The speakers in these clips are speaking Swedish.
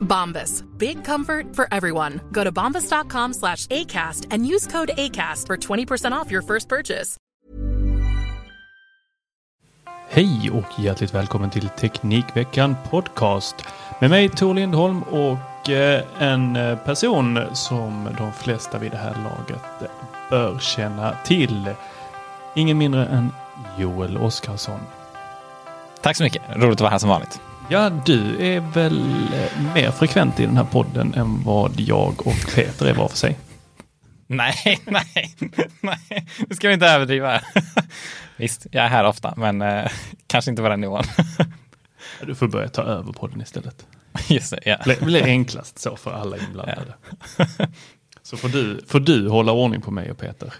Bombas. Big comfort for everyone. Go to bombas.com slash ACAST and use code ACAST for 20% off your first purchase. Hej och hjärtligt välkommen till Teknikveckan Podcast. Med mig Tor Lindholm och eh, en eh, person som de flesta vid det här laget bör känna till. Ingen mindre än Joel Oskarsson. Tack så mycket. Roligt att vara här som vanligt. Ja, du är väl eh, mer frekvent i den här podden än vad jag och Peter är var för sig. Nej, nej, nej, nu ska vi inte överdriva. Visst, jag är här ofta, men eh, kanske inte på den nivån. du får börja ta över podden istället. Just det, ja. Det blir enklast så för alla inblandade. Ja. Så får du, får du hålla ordning på mig och Peter.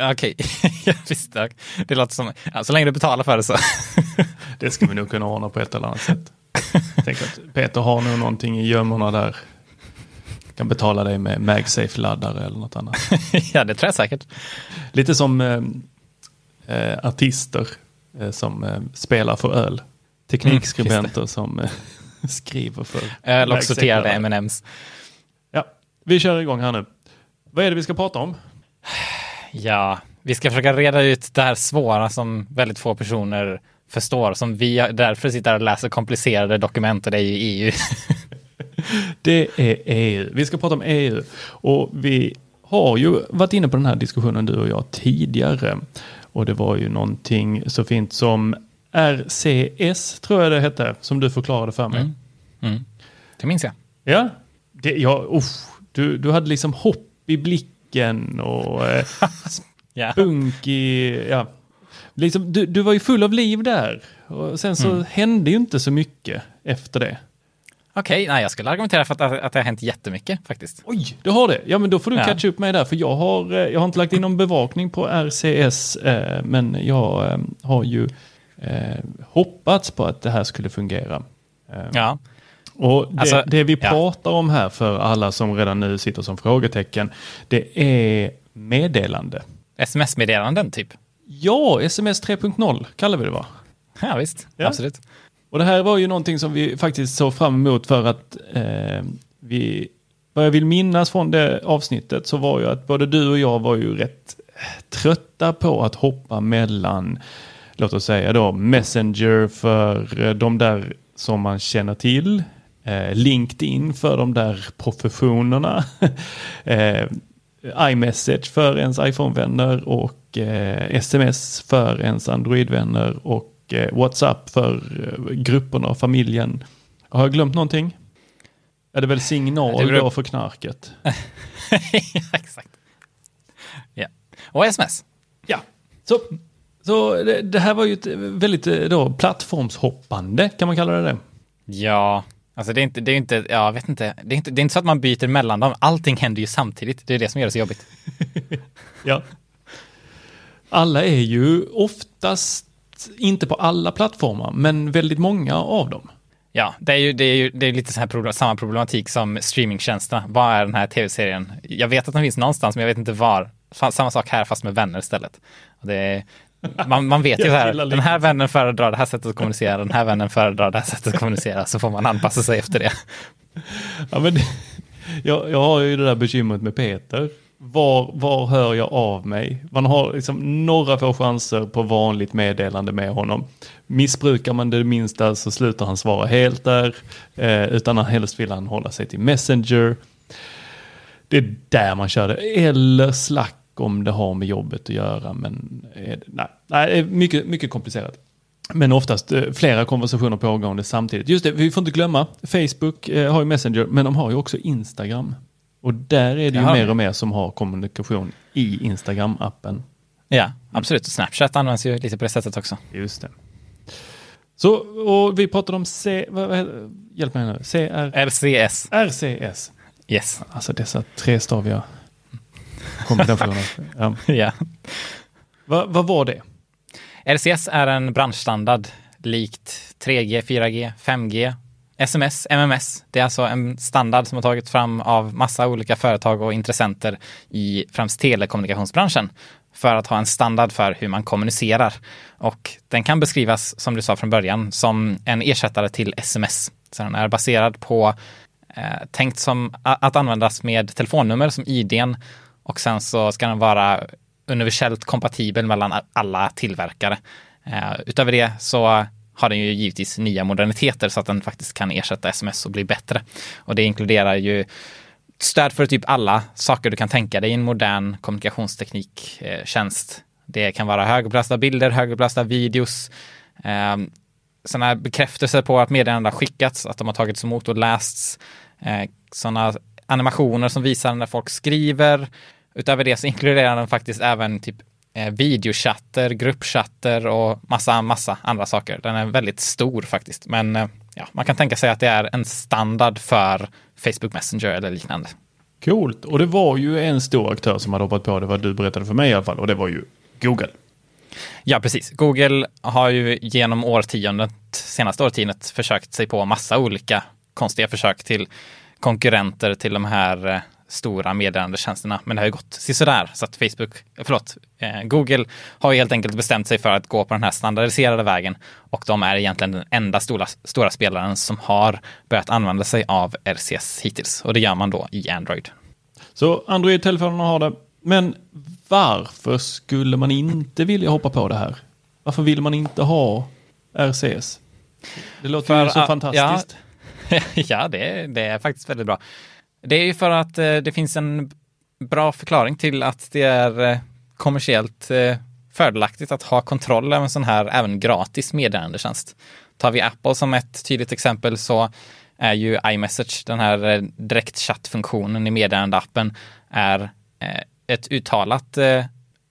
Okej, okay. visst. Det låter som, ja, så länge du betalar för det så. det ska vi nog kunna ordna på ett eller annat sätt. Tänk att Peter har nog någonting i gömmorna där. Kan betala dig med MagSafe-laddare eller något annat. ja, det tror jag säkert. Lite som eh, artister eh, som eh, spelar för öl. Teknikskribenter mm, som eh, skriver för Öl och sorterade M&M's. Ja, vi kör igång här nu. Vad är det vi ska prata om? Ja, vi ska försöka reda ut det här svåra som väldigt få personer förstår, som vi därför sitter och läser komplicerade dokument och det är ju EU. det är EU. Vi ska prata om EU och vi har ju varit inne på den här diskussionen du och jag tidigare och det var ju någonting så fint som RCS tror jag det hette som du förklarade för mig. Mm. Mm. Det minns jag. Ja, det, ja usch, du, du hade liksom hopp i blicken och eh, i, ja. Liksom, du, du var ju full av liv där. Och sen så mm. hände ju inte så mycket efter det. Okej, okay, nej jag skulle argumentera för att, att det har hänt jättemycket faktiskt. Oj, du har det? Ja men då får du ja. catcha upp mig där för jag har, eh, jag har inte lagt in någon bevakning på RCS eh, men jag eh, har ju eh, hoppats på att det här skulle fungera. Eh, ja. Och det, alltså, det vi ja. pratar om här för alla som redan nu sitter som frågetecken, det är meddelande. Sms-meddelanden typ? Ja, sms 3.0 kallar vi det va? Ja visst, ja. absolut. Och det här var ju någonting som vi faktiskt såg fram emot för att eh, vi, vad jag vill minnas från det avsnittet så var ju att både du och jag var ju rätt trötta på att hoppa mellan, låt oss säga då, Messenger för de där som man känner till, eh, LinkedIn för de där professionerna, eh, iMessage för ens iPhone-vänner och eh, sms för ens Android-vänner och eh, WhatsApp för eh, grupperna och familjen. Har jag glömt någonting? Är det väl signal det då för knarket? ja, exakt. Ja. Och sms. Ja. Så, så det, det, här var ju ett väldigt eh, då, plattformshoppande, kan man kalla det det? Ja, Alltså det är inte, det är inte, jag vet inte, det är inte, det är inte så att man byter mellan dem. Allting händer ju samtidigt. Det är det som gör det så jobbigt. ja. Alla är ju oftast, inte på alla plattformar, men väldigt många av dem. Ja, det är ju, det är ju det är lite så här problem, samma problematik som streamingtjänsterna. Vad är den här tv-serien? Jag vet att den finns någonstans, men jag vet inte var. Samma sak här fast med vänner istället. Det är, man, man vet ju här, den här vännen föredrar det här sättet att kommunicera, den här vännen föredrar det här sättet att kommunicera, så får man anpassa sig efter det. Ja, men jag, jag har ju det där bekymret med Peter. Var, var hör jag av mig? Man har liksom några få chanser på vanligt meddelande med honom. Missbrukar man det minsta så slutar han svara helt där. Eh, utan han helst vill han hålla sig till Messenger. Det är där man kör det. Eller Slack om det har med jobbet att göra. Men eh, nej, nej, det är mycket, mycket komplicerat. Men oftast eh, flera konversationer pågående samtidigt. Just det, vi får inte glömma, Facebook eh, har ju Messenger, men de har ju också Instagram. Och där är det ju Jaha. mer och mer som har kommunikation i Instagram-appen. Ja, absolut. Snapchat används ju lite på det sättet också. Just det. Så, och vi pratade om C, vad, vad, hjälp mig nu, CR, RCS. RCS. Yes. Alltså dessa trestaviga kombinationer. ja. Ja. vad, var det? RCS är en branschstandard likt 3G, 4G, 5G, SMS, MMS. Det är alltså en standard som har tagits fram av massa olika företag och intressenter i främst telekommunikationsbranschen för att ha en standard för hur man kommunicerar. Och den kan beskrivas, som du sa från början, som en ersättare till SMS. Så den är baserad på eh, tänkt som att användas med telefonnummer som IDn och sen så ska den vara universellt kompatibel mellan alla tillverkare. Eh, utöver det så har den ju givetvis nya moderniteter så att den faktiskt kan ersätta sms och bli bättre. Och det inkluderar ju stöd för typ alla saker du kan tänka dig i en modern kommunikationstekniktjänst. Eh, det kan vara högupplösta bilder, högupplösta videos, eh, sådana bekräftelser på att meddelanden har skickats, att de har tagits emot och lästs, eh, sådana animationer som visar när folk skriver. Utöver det så inkluderar den faktiskt även typ eh, videochatter, gruppchatter och massa, massa andra saker. Den är väldigt stor faktiskt, men eh, ja, man kan tänka sig att det är en standard för Facebook Messenger eller liknande. Coolt. Och det var ju en stor aktör som hade hoppat på det, vad du berättade för mig i alla fall, och det var ju Google. Ja, precis. Google har ju genom årtiondet, senaste årtiondet, försökt sig på massa olika konstiga försök till konkurrenter till de här eh, stora meddelandetjänsterna. Men det har ju gått sådär. Så att Facebook, förlåt, eh, Google har ju helt enkelt bestämt sig för att gå på den här standardiserade vägen. Och de är egentligen den enda stora, stora spelaren som har börjat använda sig av RCS hittills. Och det gör man då i Android. Så Android-telefonerna har det. Men varför skulle man inte vilja hoppa på det här? Varför vill man inte ha RCS? Det låter För ju så att- fantastiskt. ja, det, det är faktiskt väldigt bra. Det är ju för att eh, det finns en bra förklaring till att det är eh, kommersiellt eh, fördelaktigt att ha kontroll över en sån här även gratis meddelandetjänst. Tar vi Apple som ett tydligt exempel så är ju iMessage, den här direktchattfunktionen i meddelandeappen, är ett uttalat eh,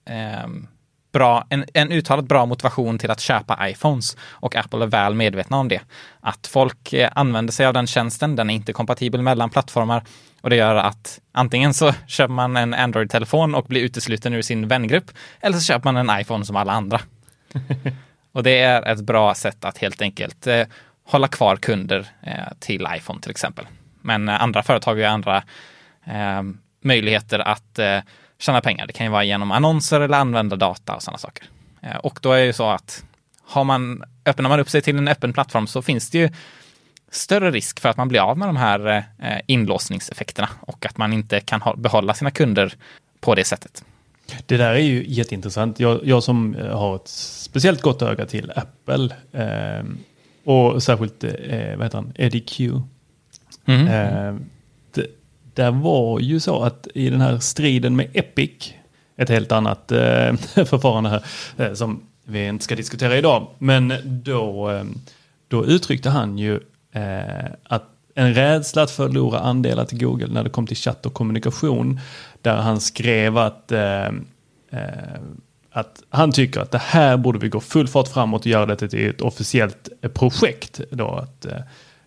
ehm, bra, en, en uttalat bra motivation till att köpa iPhones och Apple är väl medvetna om det. Att folk eh, använder sig av den tjänsten, den är inte kompatibel mellan plattformar och det gör att antingen så köper man en Android-telefon och blir utesluten ur sin vängrupp eller så köper man en iPhone som alla andra. och det är ett bra sätt att helt enkelt eh, hålla kvar kunder eh, till iPhone till exempel. Men eh, andra företag har ju andra eh, möjligheter att eh, tjäna pengar. Det kan ju vara genom annonser eller använda data och sådana saker. Eh, och då är det ju så att har man, öppnar man upp sig till en öppen plattform så finns det ju större risk för att man blir av med de här eh, inlåsningseffekterna och att man inte kan behålla sina kunder på det sättet. Det där är ju jätteintressant. Jag, jag som eh, har ett speciellt gott öga till Apple eh, och särskilt, eh, vad heter han, Eddie Q. Mhm. Eh, där var ju så att i den här striden med Epic, ett helt annat eh, förfarande här eh, som vi inte ska diskutera idag, men då, eh, då uttryckte han ju eh, att en rädsla att förlora andelar till Google när det kom till chatt och kommunikation, där han skrev att eh, eh, att han tycker att det här borde vi gå full fart framåt och göra det till ett officiellt projekt. Då att eh,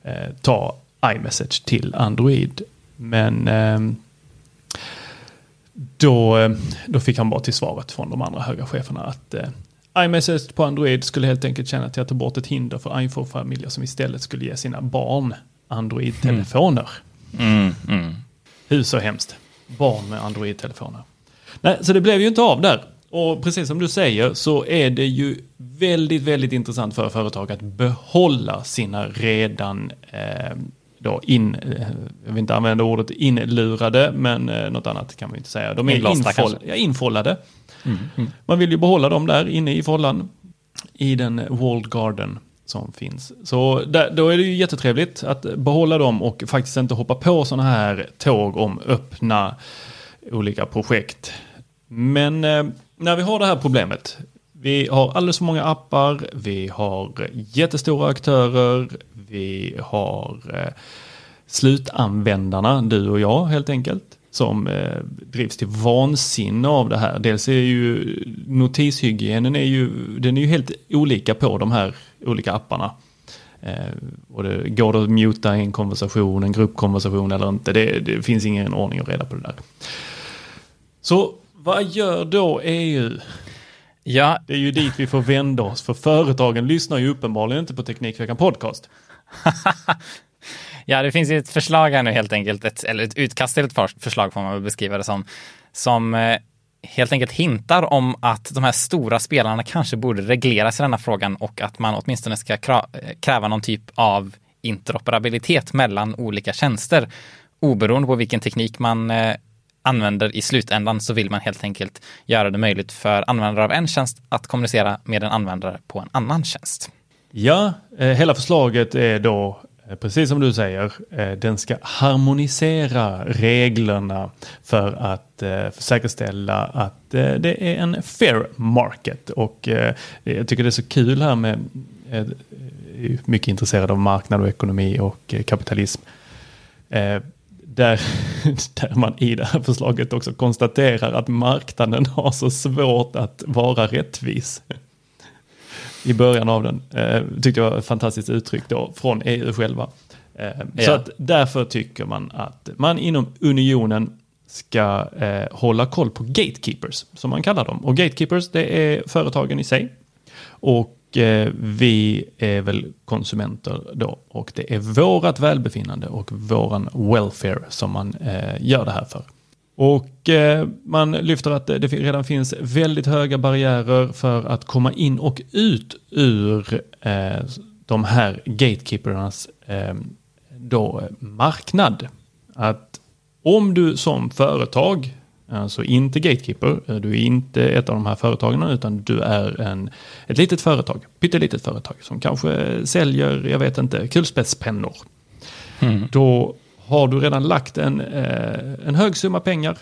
eh ta iMessage till Android. Men eh, då, eh, då fick han bara till svaret från de andra höga cheferna att eh, iMessage på Android skulle helt enkelt tjäna till att ta bort ett hinder för iPhone-familjer som istället skulle ge sina barn Android-telefoner. Mm, mm. Hur så hemskt? Barn med Android-telefoner. Nej, så det blev ju inte av där. Och precis som du säger så är det ju väldigt, väldigt intressant för företag att behålla sina redan eh, då in, eh, jag vill inte använda ordet inlurade, men eh, något annat kan man inte säga. De är infoll, kanske? ja, infollade. Man vill ju behålla dem där inne i follan i den walled garden som finns. Så där, då är det ju jättetrevligt att behålla dem och faktiskt inte hoppa på sådana här tåg om öppna olika projekt. Men eh, när vi har det här problemet, vi har alldeles för många appar, vi har jättestora aktörer, vi har eh, slutanvändarna, du och jag helt enkelt, som eh, drivs till vansinne av det här. Dels är ju notishygienen är ju, den är ju helt olika på de här olika apparna. Eh, och det, går det att muta en konversation, en gruppkonversation eller inte? Det, det finns ingen ordning och reda på det där. Så vad gör då EU? Ja, Det är ju dit vi får vända oss, för företagen lyssnar ju uppenbarligen inte på Teknikveckan Podcast. Ja, det finns ju ett förslag här nu helt enkelt, ett, eller ett utkast till ett för- förslag får man väl beskriva det som, som eh, helt enkelt hintar om att de här stora spelarna kanske borde regleras i denna frågan och att man åtminstone ska eh, kräva någon typ av interoperabilitet mellan olika tjänster. Oberoende på vilken teknik man eh, använder i slutändan så vill man helt enkelt göra det möjligt för användare av en tjänst att kommunicera med en användare på en annan tjänst. Ja, eh, hela förslaget är då, eh, precis som du säger, eh, den ska harmonisera reglerna för att säkerställa att det är en fair market. Och jag tycker det är så kul här med, är mycket intresserad av marknad och ekonomi och kapitalism. Där, där man i det här förslaget också konstaterar att marknaden har så svårt att vara rättvis i början av den. Eh, tyckte jag var ett fantastiskt uttryck då från EU själva. Eh, Så Ja. att därför tycker man att man inom unionen ska eh, hålla koll på gatekeepers, som man kallar dem. Och gatekeepers, det är företagen i sig. Och Eh, vi är väl konsumenter då. Och det är vårat välbefinnande och våran welfare som man eh, gör det här för. Och eh, man lyfter att det det redan finns väldigt höga barriärer för att komma in och ut ur eh, de här gatekeepernas eh, då, marknad. Att om du som företag, alltså inte gatekeeper, eh, du är inte ett av de här företagen utan du är en, ett litet företag, pyttelitet företag som kanske säljer, jag vet inte, kulspetspennor. Då har du redan lagt en, eh, en hög summa pengar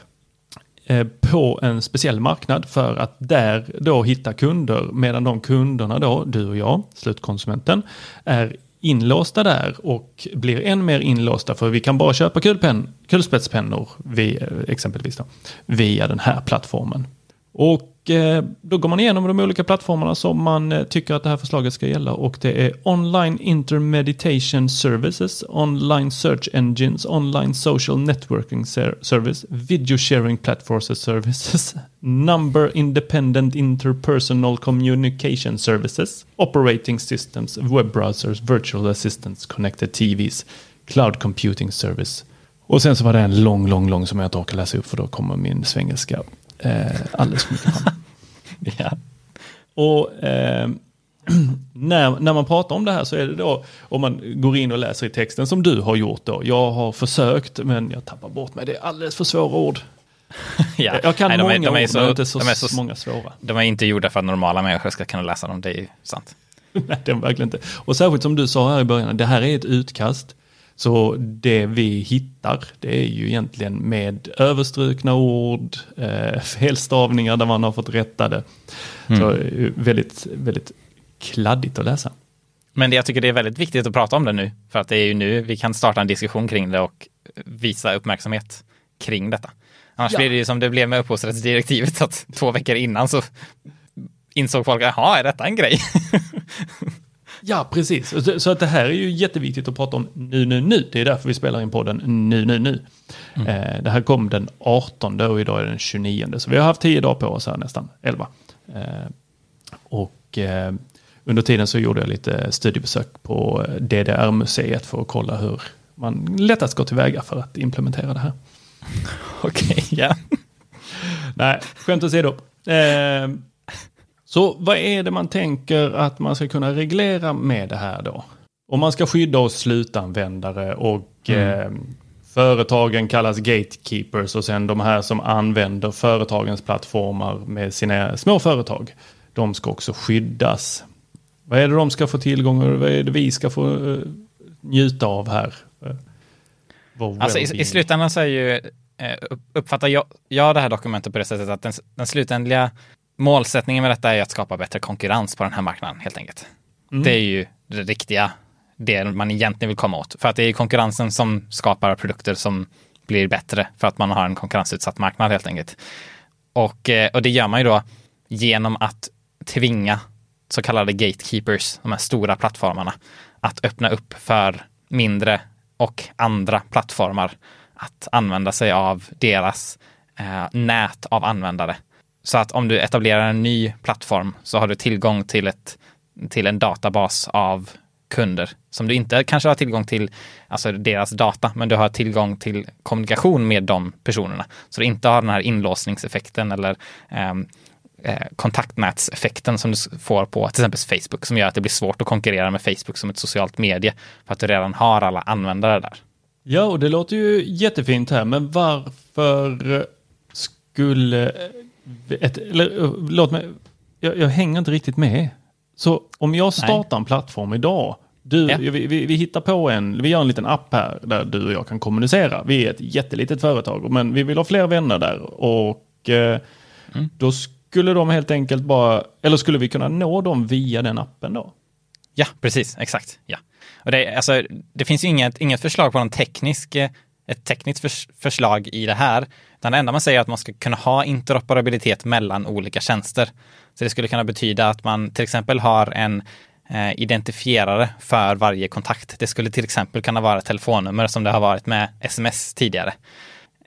eh, på en speciell marknad för att där då hitta kunder medan de kunderna då, du och jag, slutkonsumenten, är inlåsta där och blir än mer inlåsta för vi kan bara köpa kulpen, kulspetspennor via, eh, exempelvis då, via den här plattformen. Och Eh, då går man igenom de olika plattformarna som man eh, tycker att det här förslaget ska gälla och det är online intermeditation services, online search engines, online social networking service, video sharing platforms services, number independent interpersonal communication services, operating systems, web browsers, virtual assistants, connected TVs, cloud computing service. Och sen så var det en lång, lång, lång som jag inte orkar läsa upp för då kommer min svengelska eh, alldeles för mycket fram. Ja. Och eh, när, när man pratar om det här så är det då, om man går in och läser i texten som du har gjort då. Jag har försökt men jag tappar bort mig. Det är alldeles för svåra ord. Ja. Jag kan Nej, de är- många de är ord men inte så, de är så- många svåra. De är inte gjorda för att normala människor ska kunna läsa dem, det är ju sant. Nej, det är verkligen inte. Och särskilt som du sa här i början, det här är ett utkast. Så det vi hittar, det är ju egentligen med överstrukna ord, eh, felstavningar där man har fått rätta det. Så eh, väldigt, väldigt kladdigt att läsa. Men jag tycker det är väldigt viktigt att prata om det nu, för att det är ju nu vi kan starta en diskussion kring det och visa uppmärksamhet kring detta. Annars Ja. blir det ju som det blev med upphovsrättsdirektivet, att två veckor innan så insåg folk, jaha, är detta en grej? Ja, precis. Så- att det här är ju jätteviktigt att prata om nu, nu, nu. Det är därför vi spelar in podden nu, nu, nu. Eh, det här kom den 18 och idag är den 29. Så vi har haft 10 dagar på oss här nästan, 11. Eh, och eh, under tiden så gjorde jag lite studiebesök på DDR-museet för att kolla hur man lättast går tillväga för att implementera det här. Okej, ja. Nej, skämt åsido. Eh, så vad är det man tänker att man ska kunna reglera med det här då? Om man ska skydda oss slutanvändare och mm. eh, företagen kallas gatekeepers och sen de här som använder företagens plattformar med sina små företag. De ska också skyddas. Vad är det de ska få tillgång och vad är det vi ska få uh, njuta av här? Uh, alltså i, i, slutändan så är ju, uh, uppfattar jag, jag det här dokumentet på det sättet att den, den slutändiga målsättningen med detta är att skapa bättre konkurrens på den här marknaden helt enkelt. Mm. Det är ju det riktiga, det man egentligen vill komma åt. För att det är konkurrensen som skapar produkter som blir bättre för att man har en konkurrensutsatt marknad helt enkelt. Och, och det gör man ju då genom att tvinga så kallade gatekeepers, de här stora plattformarna, att öppna upp för mindre och andra plattformar att använda sig av deras eh, nät av användare. Så att om du etablerar en ny plattform så har du tillgång till, ett, till en databas av kunder som du inte kanske har tillgång till, alltså deras data, men du har tillgång till kommunikation med de personerna. Så du inte har den här inlåsningseffekten eller ehm, eh, kontaktnätseffekten som du får på till exempel Facebook som gör att det blir svårt att konkurrera med Facebook som ett socialt medie för att du redan har alla användare där. Ja, och det låter ju jättefint här, men varför skulle ett, eller, låt mig, jag, jag, hänger inte riktigt med. Så om jag startar Nej. en plattform idag, du, ja. vi, vi, vi, hittar på en, vi gör en liten app här där du och jag kan kommunicera. Vi är ett jättelitet företag, men vi vill ha fler vänner där och eh, mm. då skulle de helt enkelt bara, eller skulle vi kunna nå dem via den appen då? Ja, precis, exakt. Ja. Och det, alltså, det finns ju inget, inget förslag på någon teknisk, eh, ett tekniskt förs förslag i det här. Utan det enda man säger är att man ska kunna ha interoperabilitet mellan olika tjänster. Så det skulle kunna betyda att man till exempel har en eh, identifierare för varje kontakt. Det skulle till exempel kunna vara ett telefonnummer som det har varit med sms tidigare.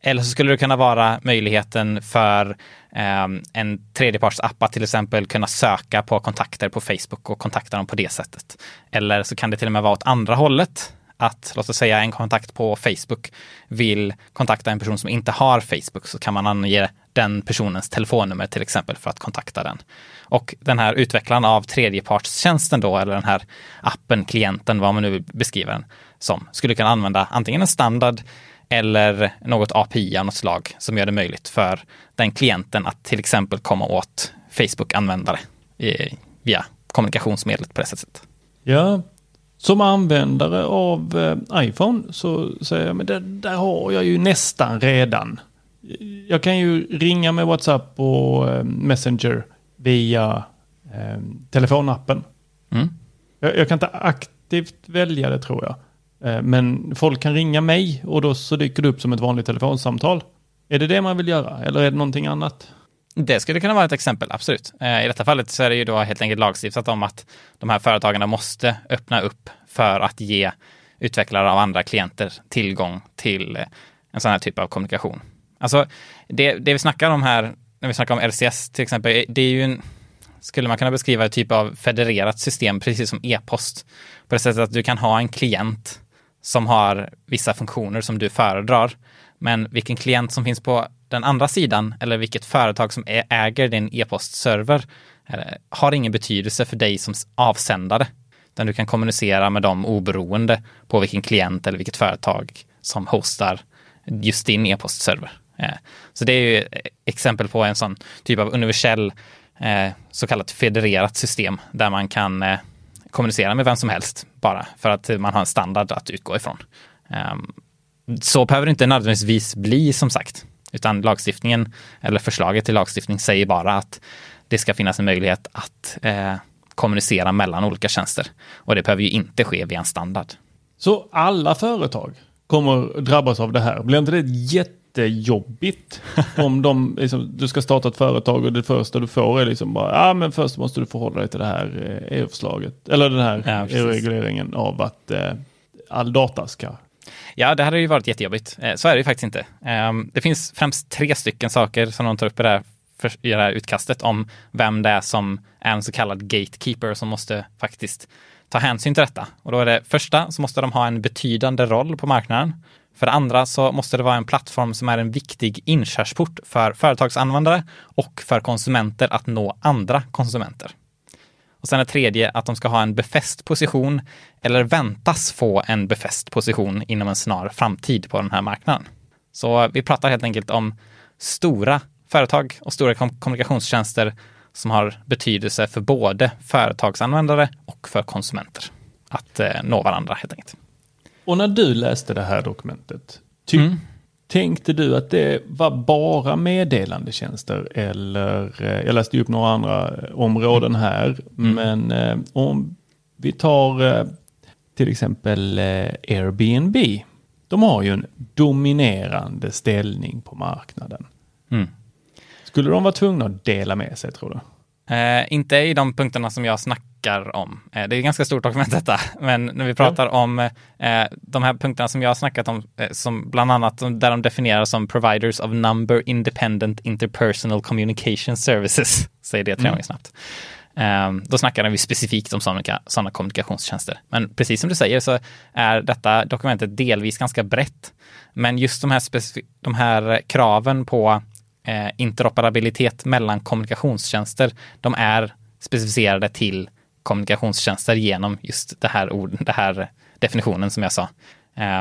Eller så skulle det kunna vara möjligheten för eh, en tredjepartsapp att till exempel kunna söka på kontakter på Facebook och kontakta dem på det sättet. Eller så kan det till och med vara åt andra hållet. Att låt oss säga en kontakt på Facebook vill kontakta en person som inte har Facebook så kan man ange den personens telefonnummer till exempel för att kontakta den. Och den här utvecklaren av tredjepartstjänsten då, eller den här appen, klienten, vad man nu vill beskriva den som, skulle kunna använda antingen en standard eller något API av något slag som gör det möjligt för den klienten att till exempel komma åt Facebook-användare via kommunikationsmedlet på det sättet. Ja, som användare av eh, iPhone så säger jag, men det där har jag ju nästan redan. Jag kan ju ringa med WhatsApp och eh, Messenger via eh, telefonappen. Mm. Jag, jag, kan inte aktivt välja det tror jag. Eh, men folk kan ringa mig och då så dyker det upp som ett vanligt telefonsamtal. Är det det man vill göra eller är det någonting annat? Det skulle kunna vara ett exempel, absolut. Eh, I detta fallet så är det ju då helt enkelt lagstiftat om att de här företagarna måste öppna upp för att ge utvecklare av andra klienter tillgång till eh, en sån här typ av kommunikation. Alltså det, det vi snackar om här, när vi snackar om RCS till exempel, eh, det är ju en, skulle man kunna beskriva en typ av federerat system, precis som e-post. På det sättet att du kan ha en klient som har vissa funktioner som du föredrar. Men vilken klient som finns på den andra sidan eller vilket företag som äger din e-postserver eh, har ingen betydelse för dig som avsändare. Utan du kan kommunicera med dem oberoende på vilken klient eller vilket företag som hostar just din e-postserver. Eh, så det är ju eh, exempel på en sån typ av universell så kallat federerat system där man kan kommunicera med vem som helst bara för att man har en standard att utgå ifrån. Ehm, så behöver det inte nödvändigtvis bli som sagt, utan lagstiftningen eller förslaget till lagstiftning säger bara att det ska finnas en möjlighet att eh, kommunicera mellan olika tjänster. Och det behöver ju inte ske via en standard. Så alla företag kommer drabbas av det här? Blir inte det jätte jättejobbigt om de, liksom, du ska starta ett företag och det första du får är liksom bara, ja ah, men först måste du förhålla dig till det här eh, EU-förslaget, eller den här ja, EU-regleringen av att eh, all data ska Ja, det hade ju varit jättejobbigt. Eh, så är det ju faktiskt inte. Ehm, det finns främst tre stycken saker som de tar upp i det här, i det här utkastet om vem det är som är en så kallad gatekeeper som måste faktiskt ta hänsyn till detta. Och då är det första så måste de ha en betydande roll på marknaden. För det andra så måste det vara en plattform som är en viktig inkörsport för företagsanvändare och för konsumenter att nå andra konsumenter. Och sen det tredje att de ska ha en befäst position eller väntas få en befäst position inom en snar framtid på den här marknaden. Så vi pratar helt enkelt om stora företag och stora kom kommunikationstjänster som har betydelse för både företagsanvändare och för konsumenter. Att eh, nå varandra helt enkelt. Och när du läste det här dokumentet, ty- Mm. Tänkte du att det var bara meddelandetjänster eller, eh, jag läste ju upp några andra eh, områden här, Mm. men eh, om vi tar till exempel Airbnb, de har ju en dominerande ställning på marknaden. Mm. Skulle de vara tvungna att dela med sig tror du? Eh, inte i de punkterna som jag snackar om. Eh, det är ett ganska stort dokument detta, men när vi pratar om eh, de här punkterna som jag har snackat om, eh, som bland annat där de definierar som providers of number independent interpersonal communication services, säger det tre gånger snabbt. Eh, då snackar vi specifikt om sådana, sådana kommunikationstjänster. Men precis som du säger så är detta dokumentet delvis ganska brett. Men just de här, de här kraven på interoperabilitet mellan kommunikationstjänster, de är specificerade till kommunikationstjänster genom just det här, ord, det här definitionen som jag sa.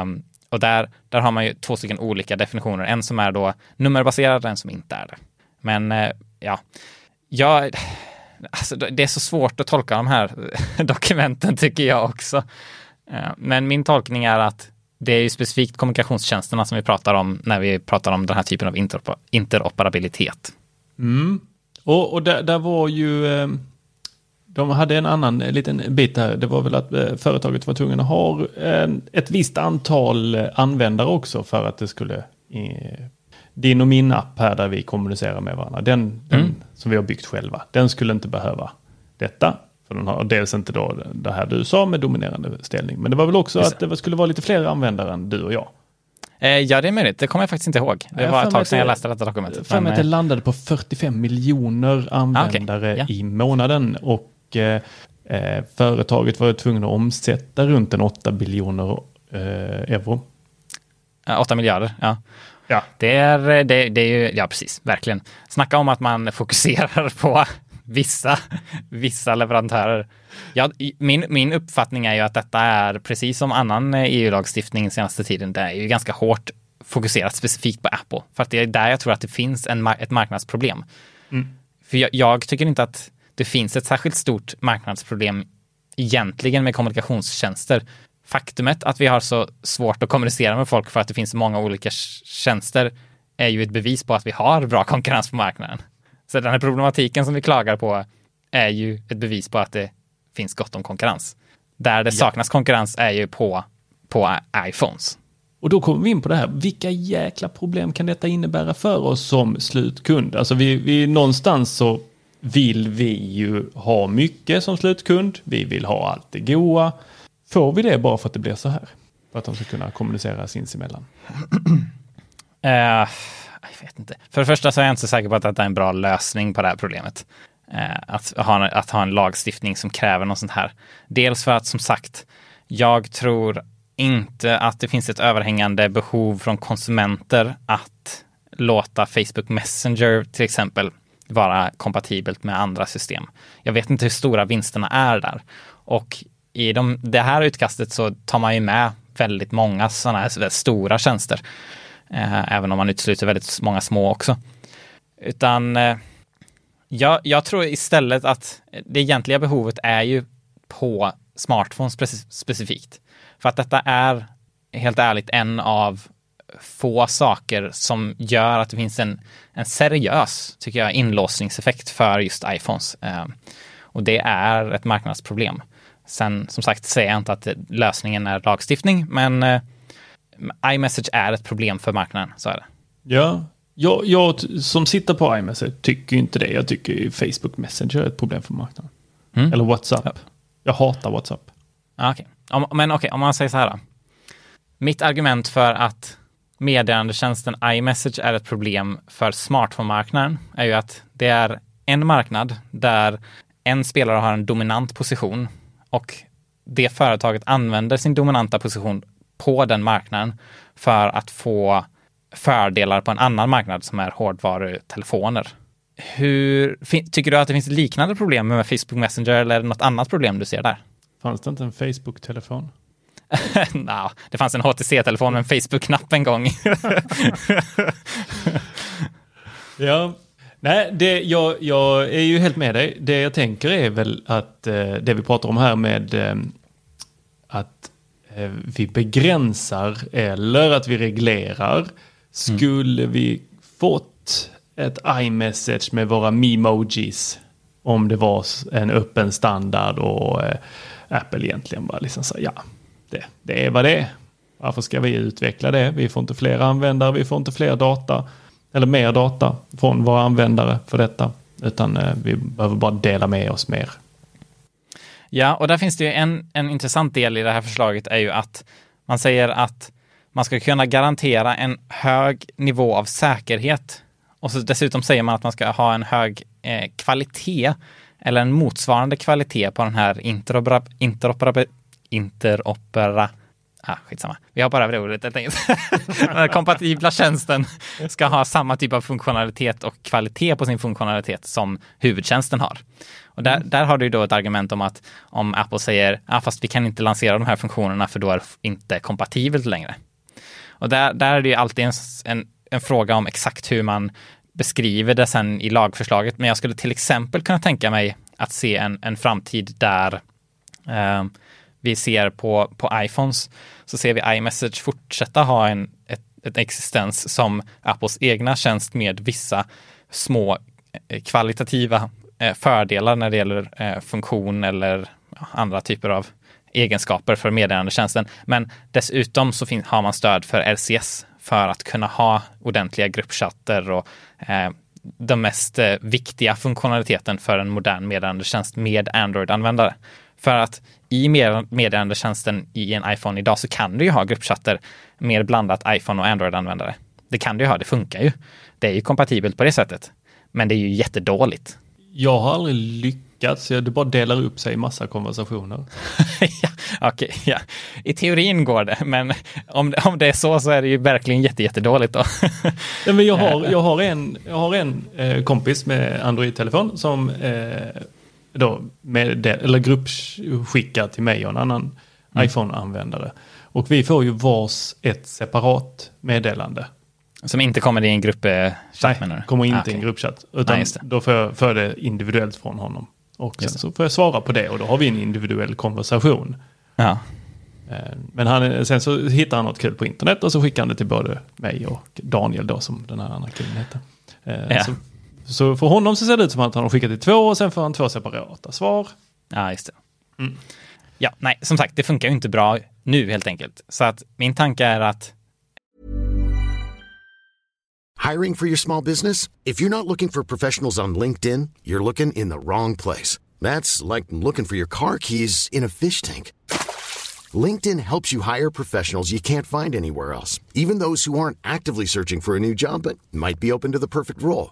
Um, och där, där har man ju två stycken olika definitioner, en som är då nummerbaserad och en som inte är det. Men uh, ja, jag, alltså, det är så svårt att tolka de här dokumenten tycker jag också. Uh, Men min tolkning är att det är ju specifikt kommunikationstjänsterna som vi pratar om när vi pratar om den här typen av interoperabilitet. interoperabilitet. Och, och där, där var ju, ehm, de hade en annan eh, liten bit där, det var väl att eh, företaget var tvungen att ha en, ett visst antal eh, användare också för att det skulle, eh, din och min app här där vi kommunicerar med varandra, den, den som vi har byggt själva, den skulle inte behöva detta. För den har dels inte då det här du sa med dominerande ställning, men det var väl också Just att det skulle vara lite fler användare än du och jag. Eh, ja, det är möjligt. Det kommer jag faktiskt inte ihåg. Det Jag var ett tag sedan jag läste detta dokumentet. För mig att det eh, landade på 45 miljoner användare Ja. i månaden och eh, eh, företaget var tvungen att omsätta runt en 8 biljoner eh, euro. eh, 8 miljarder, ja. Ja. Det är, det, det är ju, ja precis, verkligen. Snacka om att man fokuserar på vissa, vissa leverantörer. Ja, min, min uppfattning är ju att detta är, precis som annan EU-lagstiftning senaste tiden, det är ju ganska hårt fokuserat specifikt på Apple. För att det är där jag tror att det finns en, ett marknadsproblem. För jag, jag tycker inte att det finns ett särskilt stort marknadsproblem egentligen med kommunikationstjänster. Faktumet att vi har så svårt att kommunicera med folk för att det finns många olika tj- tjänster är ju ett bevis på att vi har bra konkurrens på marknaden. Så den här problematiken som vi klagar på är ju ett bevis på att det finns gott om konkurrens. Där det saknas konkurrens är ju på, på iPhones. Och då kommer vi in på det här, vilka jäkla problem kan detta innebära för oss som slutkund? Alltså vi, vi någonstans så vill vi ju ha mycket som slutkund, vi vill ha allt det goa. Får vi det bara för att det blir så här? För att de ska kunna kommunicera sinsemellan? uh, jag vet inte. För det första så är jag inte så säker på att detta är en bra lösning på det här problemet. Uh, att, ha, att ha en lagstiftning som kräver något sånt här. Dels för att som sagt, jag tror inte att det finns ett överhängande behov från konsumenter att låta Facebook Messenger till exempel vara kompatibelt med andra system. Jag vet inte hur stora vinsterna är där. Och i de, det här utkastet så tar man ju med väldigt många sådana här stora tjänster. Eh, även om man utesluter väldigt många små också. Utan eh, jag, jag tror istället att det egentliga behovet är ju på smartphones specifikt. För att detta är helt ärligt en av få saker som gör att det finns en, en seriös, tycker jag, inlåsningseffekt för just iPhones. Eh, och det är ett marknadsproblem. Sen som sagt säger jag inte att lösningen är lagstiftning, men eh, iMessage är ett problem för marknaden, så är det. Ja, jag, jag som sitter på iMessage tycker inte det. Jag tycker Facebook Messenger är ett problem för marknaden. Mm. Eller WhatsApp. Jag hatar WhatsApp. Ja, okej. Om, men okej, om man säger så här då. Mitt argument för att meddelandetjänsten iMessage är ett problem för smartphone-marknaden är ju att det är en marknad där en spelare har en dominant position och det företaget använder sin dominanta position på den marknaden för att få fördelar på en annan marknad som är hårdvarutelefoner. Hur, tycker du att det finns liknande problem med Facebook Messenger eller är det något annat problem du ser där? Fanns det inte en Facebook-telefon? no, det fanns en HTC-telefon med en Facebook-knapp en gång. ja, nej, det, jag, jag, är ju helt med dig. Det jag tänker är väl att eh, det vi pratar om här med eh, att eh, vi begränsar eller att vi reglerar. Skulle mm. vi fått ett iMessage med våra memojis om det var en öppen standard och eh, Apple egentligen bara liksom sa ja, det, det är vad det är. Varför ska vi utveckla det? Vi får inte fler användare, vi får inte fler data eller mer data från våra användare för detta, utan eh, vi behöver bara dela med oss mer. Ja, och där finns det ju en, en intressant del i det här förslaget är ju att man säger att man ska kunna garantera en hög nivå av säkerhet. Och så dessutom säger man att man ska ha en hög eh, kvalitet eller en motsvarande kvalitet på den här interoperab interopera, Ah, skitsamma. Vi hoppar över det ordet helt enkelt. Den kompatibla tjänsten ska ha samma typ av funktionalitet och kvalitet på sin funktionalitet som huvudtjänsten har. Och där, där har du då ett argument om att om Apple säger, ah, fast vi kan inte lansera de här funktionerna för då är det inte kompatibelt längre. Och där, där är det ju alltid en, en, en fråga om exakt hur man beskriver det sen i lagförslaget. Men jag skulle till exempel kunna tänka mig att se en, en framtid där eh, vi ser på, på iPhones så ser vi iMessage fortsätta ha en ett, ett existens som Apples egna tjänst med vissa små eh, kvalitativa eh, fördelar när det gäller eh, funktion eller andra typer av egenskaper för meddelandetjänsten. Men dessutom så har man stöd för RCS för att kunna ha ordentliga gruppchatter och eh, den mest eh, viktiga funktionaliteten för en modern meddelandetjänst med Android-användare. För att i meddelandetjänsten i en iPhone idag så kan du ju ha gruppchatter mer blandat iPhone och Android-användare. Det kan du ju ha, det funkar ju. Det är ju kompatibelt på det sättet. Men det är ju jättedåligt. Jag har aldrig lyckats, det bara delar upp sig i massa konversationer. ja, Okej, okay, ja. I teorin går det, men om, om det är så så är det ju verkligen jätte, jättedåligt då. ja, men jag, har, jag har en, jag har en eh, kompis med Android-telefon som eh, då med det, eller gruppskickar till mig och en annan mm. iPhone-användare. Och vi får ju vars ett separat meddelande. Som inte kommer i en gruppchatt Nej, menar du? kommer inte ah, okay. i en gruppchatt. Utan Nej, då får jag, får det individuellt från honom. Och sen så får jag svara på det och då har vi en individuell konversation. Ja. Eh, men han, sen så hittar han något kul på internet och så skickar han det till både mig och Daniel då som den här andra killen heter. Eh, ja. Så så för honom så ser det ut som att han har skickat till två och sen får han två separata svar. Ja, just det. Mm. Ja, nej, som sagt, det funkar ju inte bra nu helt enkelt. Så att min tanke är att Hiring for your small business? If you're not looking for professionals on LinkedIn, you're looking in the wrong place. That's like looking for your car keys in a fish tank. LinkedIn helps you hire professionals you can't find anywhere else, even those who aren't actively searching for a new job but might be open to the perfect role.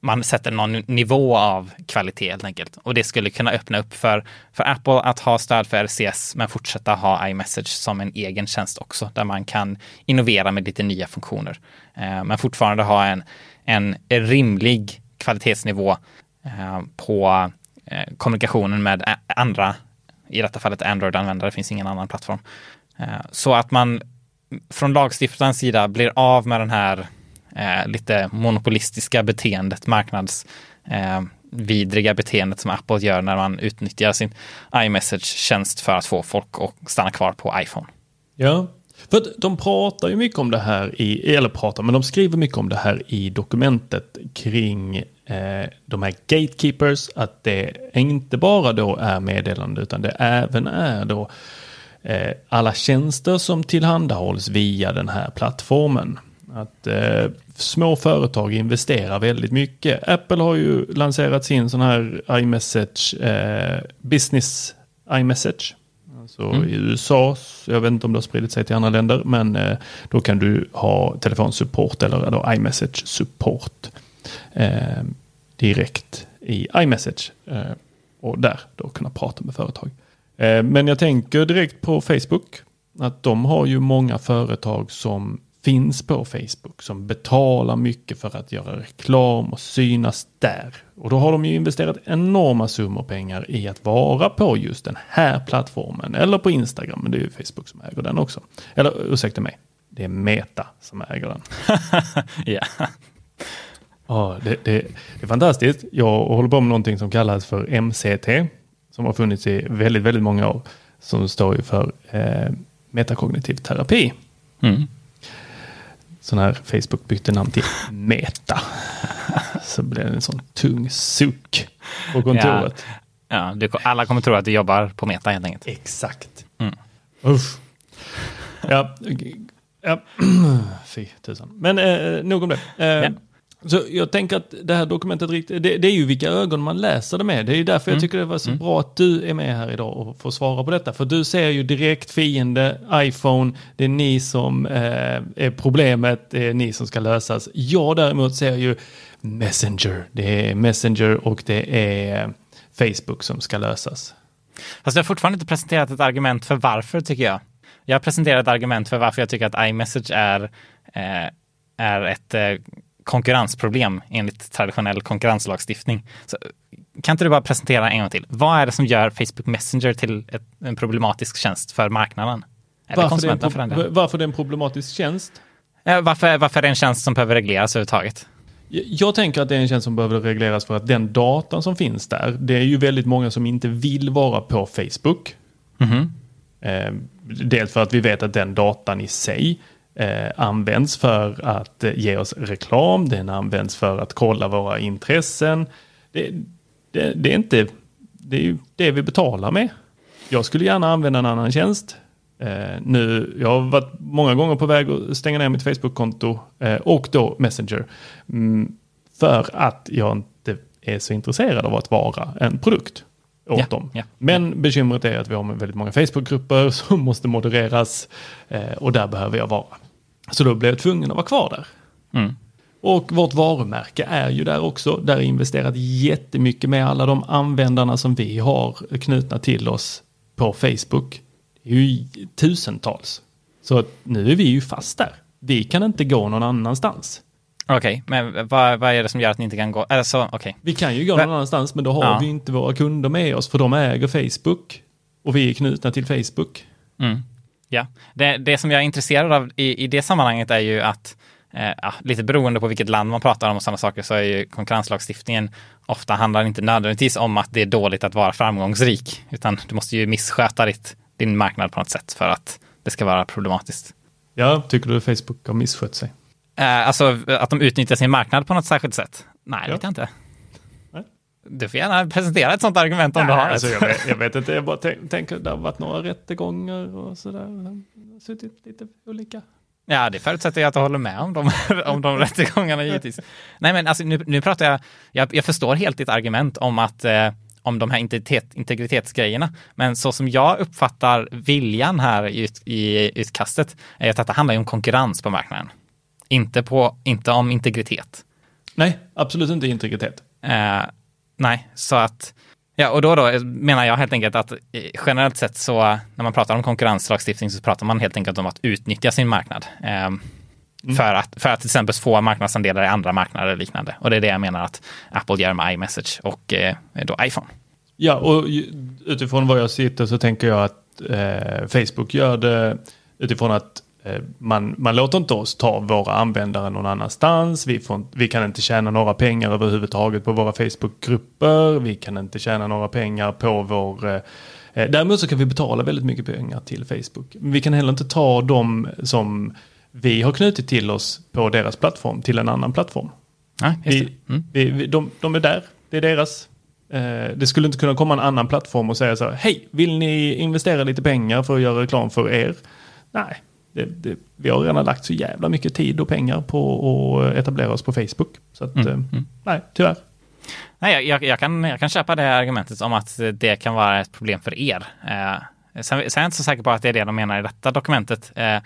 man sätter någon nivå av kvalitet helt enkelt. Och det skulle kunna öppna upp för, för Apple att ha stöd för RCS men fortsätta ha iMessage som en egen tjänst också där man kan innovera med lite nya funktioner. Eh, men fortfarande ha en, en rimlig kvalitetsnivå eh, på eh, kommunikationen med andra, i detta fallet Android-användare, det finns ingen annan plattform. Eh, så att man från lagstiftarens sida blir av med den här eh, lite monopolistiska beteendet, marknadsvidriga eh, beteendet som Apple gör när man utnyttjar sin iMessage-tjänst för att få folk att stanna kvar på iPhone. Ja, för de pratar ju mycket om det här i, eller pratar, men de skriver mycket om det här i dokumentet kring eh, de här gatekeepers, att det inte bara då är meddelande utan det även är då eh, alla tjänster som tillhandahålls via den här plattformen. Att eh, små företag investerar väldigt mycket. Apple har ju lanserat sin sån här iMessage, eh, business iMessage. Alltså mm. i USA, jag vet inte om det har spridit sig till andra länder, men eh, då kan du ha telefonsupport eller då iMessage support eh, direkt i iMessage eh, och där då kunna prata med företag. Eh, men jag tänker direkt på Facebook, att de har ju många företag som finns på Facebook som betalar mycket för att göra reklam och synas där. Och då har de ju investerat enorma summor pengar i att vara på just den här plattformen. Eller på Instagram, men det är ju Facebook som äger den också. Eller ursäkta mig, det är Meta som äger den. ja. Ja, det, det, det, är fantastiskt. Jag håller på med någonting som kallas för MCT. Som har funnits i väldigt, väldigt många år. Som står ju för eh, metakognitiv terapi. Mm sån här Facebook bytte namn till Meta. Så blev det en sån tung suck på kontoret. Ja, ja alla kommer tro att du jobbar på Meta helt enkelt. Exakt. Mm. Usch. Ja, ja. fy tusan. Men eh, nog om det. Eh, ja. Så jag tänker att det här dokumentet, det, det, är ju vilka ögon man läser det med. Det är ju därför mm. jag tycker det var så mm. bra att du är med här idag och får svara på detta. För du ser ju direkt fiende, iPhone, det är ni som eh, är problemet, det är ni som ska lösas. Jag däremot ser ju Messenger, det är Messenger och det är Facebook som ska lösas. Fast jag har fortfarande inte presenterat ett argument för varför tycker jag. Jag har presenterat ett argument för varför jag tycker att iMessage är, eh, är ett eh, konkurrensproblem enligt traditionell konkurrenslagstiftning. Så, kan inte du bara presentera en gång till? Vad är det som gör Facebook Messenger till ett, en problematisk tjänst för marknaden? Eller varför, det är en, varför det är en problematisk tjänst? Varför, varför är det en tjänst som behöver regleras överhuvudtaget? Jag tänker att det är en tjänst som behöver regleras för att den datan som finns där, det är ju väldigt många som inte vill vara på Facebook. Mm -hmm. eh, dels för att vi vet att den datan i sig eh, används för att eh, ge oss reklam, den används för att kolla våra intressen. Det, det, det är inte det, är det vi betalar med. Jag skulle gärna använda en annan tjänst. Eh, nu, jag har varit många gånger på väg att stänga ner mitt Facebook-konto eh, och då Messenger. Mm, för att jag inte är så intresserad av att vara en produkt åt ja, dem. Ja, Men ja. bekymret är att vi har väldigt många Facebook-grupper som måste modereras eh, och där behöver jag vara. Så då blev jag tvungen att vara kvar där. Mm. Och vårt varumärke är ju där också. Där är investerat jättemycket med alla de användarna som vi har knutna till oss på Facebook. Det är ju tusentals. Så nu är vi ju fast där. Vi kan inte gå någon annanstans. Okej, okay, men vad, vad, är det som gör att ni inte kan gå? Alltså, okay. Vi kan ju gå någon annanstans, men då har ja. vi inte våra kunder med oss, för de äger Facebook. Och vi är knutna till Facebook. Mm. Ja, det, det som jag är intresserad av i, i det sammanhanget är ju att eh, ja, lite beroende på vilket land man pratar om och sådana saker så är ju konkurrenslagstiftningen ofta handlar inte nödvändigtvis om att det är dåligt att vara framgångsrik, utan du måste ju missköta ditt, din marknad på något sätt för att det ska vara problematiskt. Ja, tycker du Facebook har misskött sig? Eh, alltså att de utnyttjar sin marknad på något särskilt sätt? Nej, det ja. vet jag inte. Du får gärna presentera ett sånt argument om Nej, du har alltså jag, vet, jag vet inte, jag bara tänker att det har varit några rättegångar och sådär. Suttit lite olika. Ja, det förutsätter jag att du håller med om de, om de rättegångarna givetvis. Nej, men alltså, nu, nu pratar jag, jag, jag förstår helt ditt argument om att eh, om de här integritet, integritetsgrejerna. Men så som jag uppfattar viljan här i, i utkastet är att detta handlar om konkurrens på marknaden. Inte, på, inte om integritet. Nej, absolut inte integritet. Eh, Nej, så att Ja, och då, då menar jag helt enkelt att generellt sett så när man pratar om konkurrenslagstiftning så pratar man helt enkelt om att utnyttja sin marknad. Eh, mm. för, att, för att till exempel få marknadsandelar i andra marknader och liknande. Och det är det jag menar att Apple gör med iMessage och eh, då iPhone. Ja, och utifrån vad jag sitter så tänker jag att eh, Facebook gör det utifrån att eh, man, man låter inte oss ta våra användare någon annanstans. Vi, får, vi kan inte tjäna några pengar överhuvudtaget på våra Facebookgrupper. Vi kan inte tjäna några pengar på vår... Eh, eh, däremot så kan vi betala väldigt mycket pengar till Facebook. Men vi kan heller inte ta dem som vi har knutit till oss på deras plattform till en annan plattform. Just Vi. Mm. vi, vi, de, de är där, det är deras. Eh, det skulle inte kunna komma en annan plattform och säga så här, hej, vill ni investera lite pengar för att göra reklam för er? Nej, det, det, vi har redan lagt så jävla mycket tid och pengar på att etablera oss på Facebook. Så att, Mm, eh, mm. nej, tyvärr. Nej, jag, jag, kan, jag kan köpa det argumentet om att det kan vara ett problem för er. Eh, sen, sen är jag inte så säker på att det är det de menar i detta dokumentet. Eh,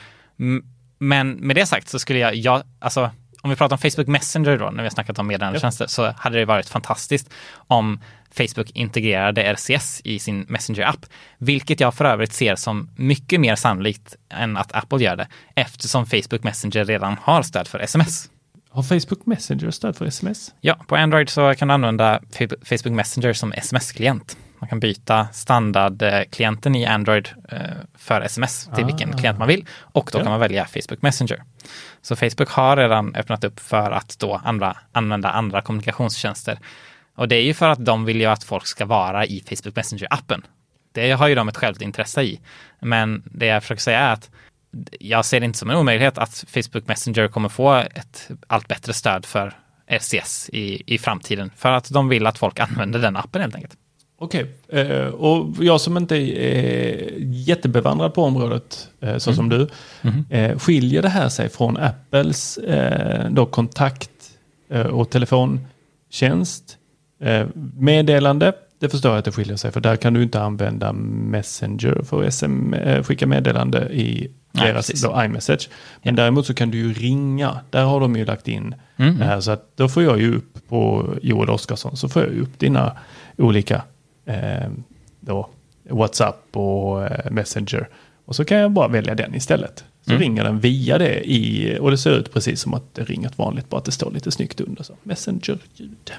men med det sagt så skulle jag, jag alltså, om vi pratar om Facebook Messenger då, när vi har snackat om meddelandetjänster, så hade det varit fantastiskt om Facebook integrerade RCS i sin Messenger-app, vilket jag för övrigt ser som mycket mer sannolikt än att Apple gör det, eftersom Facebook Messenger redan har stöd för sms. Har Facebook Messenger stöd för sms? Ja, på Android så kan du använda Fa- Facebook Messenger som sms-klient. Man kan byta standardklienten i Android eh, för sms till vilken klient man vill och då Ja. kan man välja Facebook Messenger. Så Facebook har redan öppnat upp för att då andra, använda andra kommunikationstjänster. Och det är ju för att de vill ju att folk ska vara i Facebook Messenger-appen. Det har ju de ett självt intresse i. Men det jag försöker säga är att jag ser det inte som en omöjlighet att Facebook Messenger kommer få ett allt bättre stöd för RCS i, i framtiden. För att de vill att folk använder den appen helt enkelt. Okej, eh, och jag som inte är jättebevandrad på området, eh, så som du, eh, skiljer det här sig från Apples eh, då kontakt eh, och telefontjänst? Eh, meddelande, det förstår jag att det skiljer sig, för där kan du inte använda Messenger för att SM, eh, skicka meddelande i Nej, deras precis. då, iMessage. Men däremot så kan du ju ringa, där har de ju lagt in Mm. det här, så att då får jag ju upp på Joel Oskarsson, så får jag ju upp dina olika eh, då, WhatsApp och eh, Messenger. Och så kan jag bara välja den istället. Så Mm. ringer den via det i, och det ser ut precis som att det ringer ett vanligt, bara att det står lite snyggt under. Så. Messenger-ljud.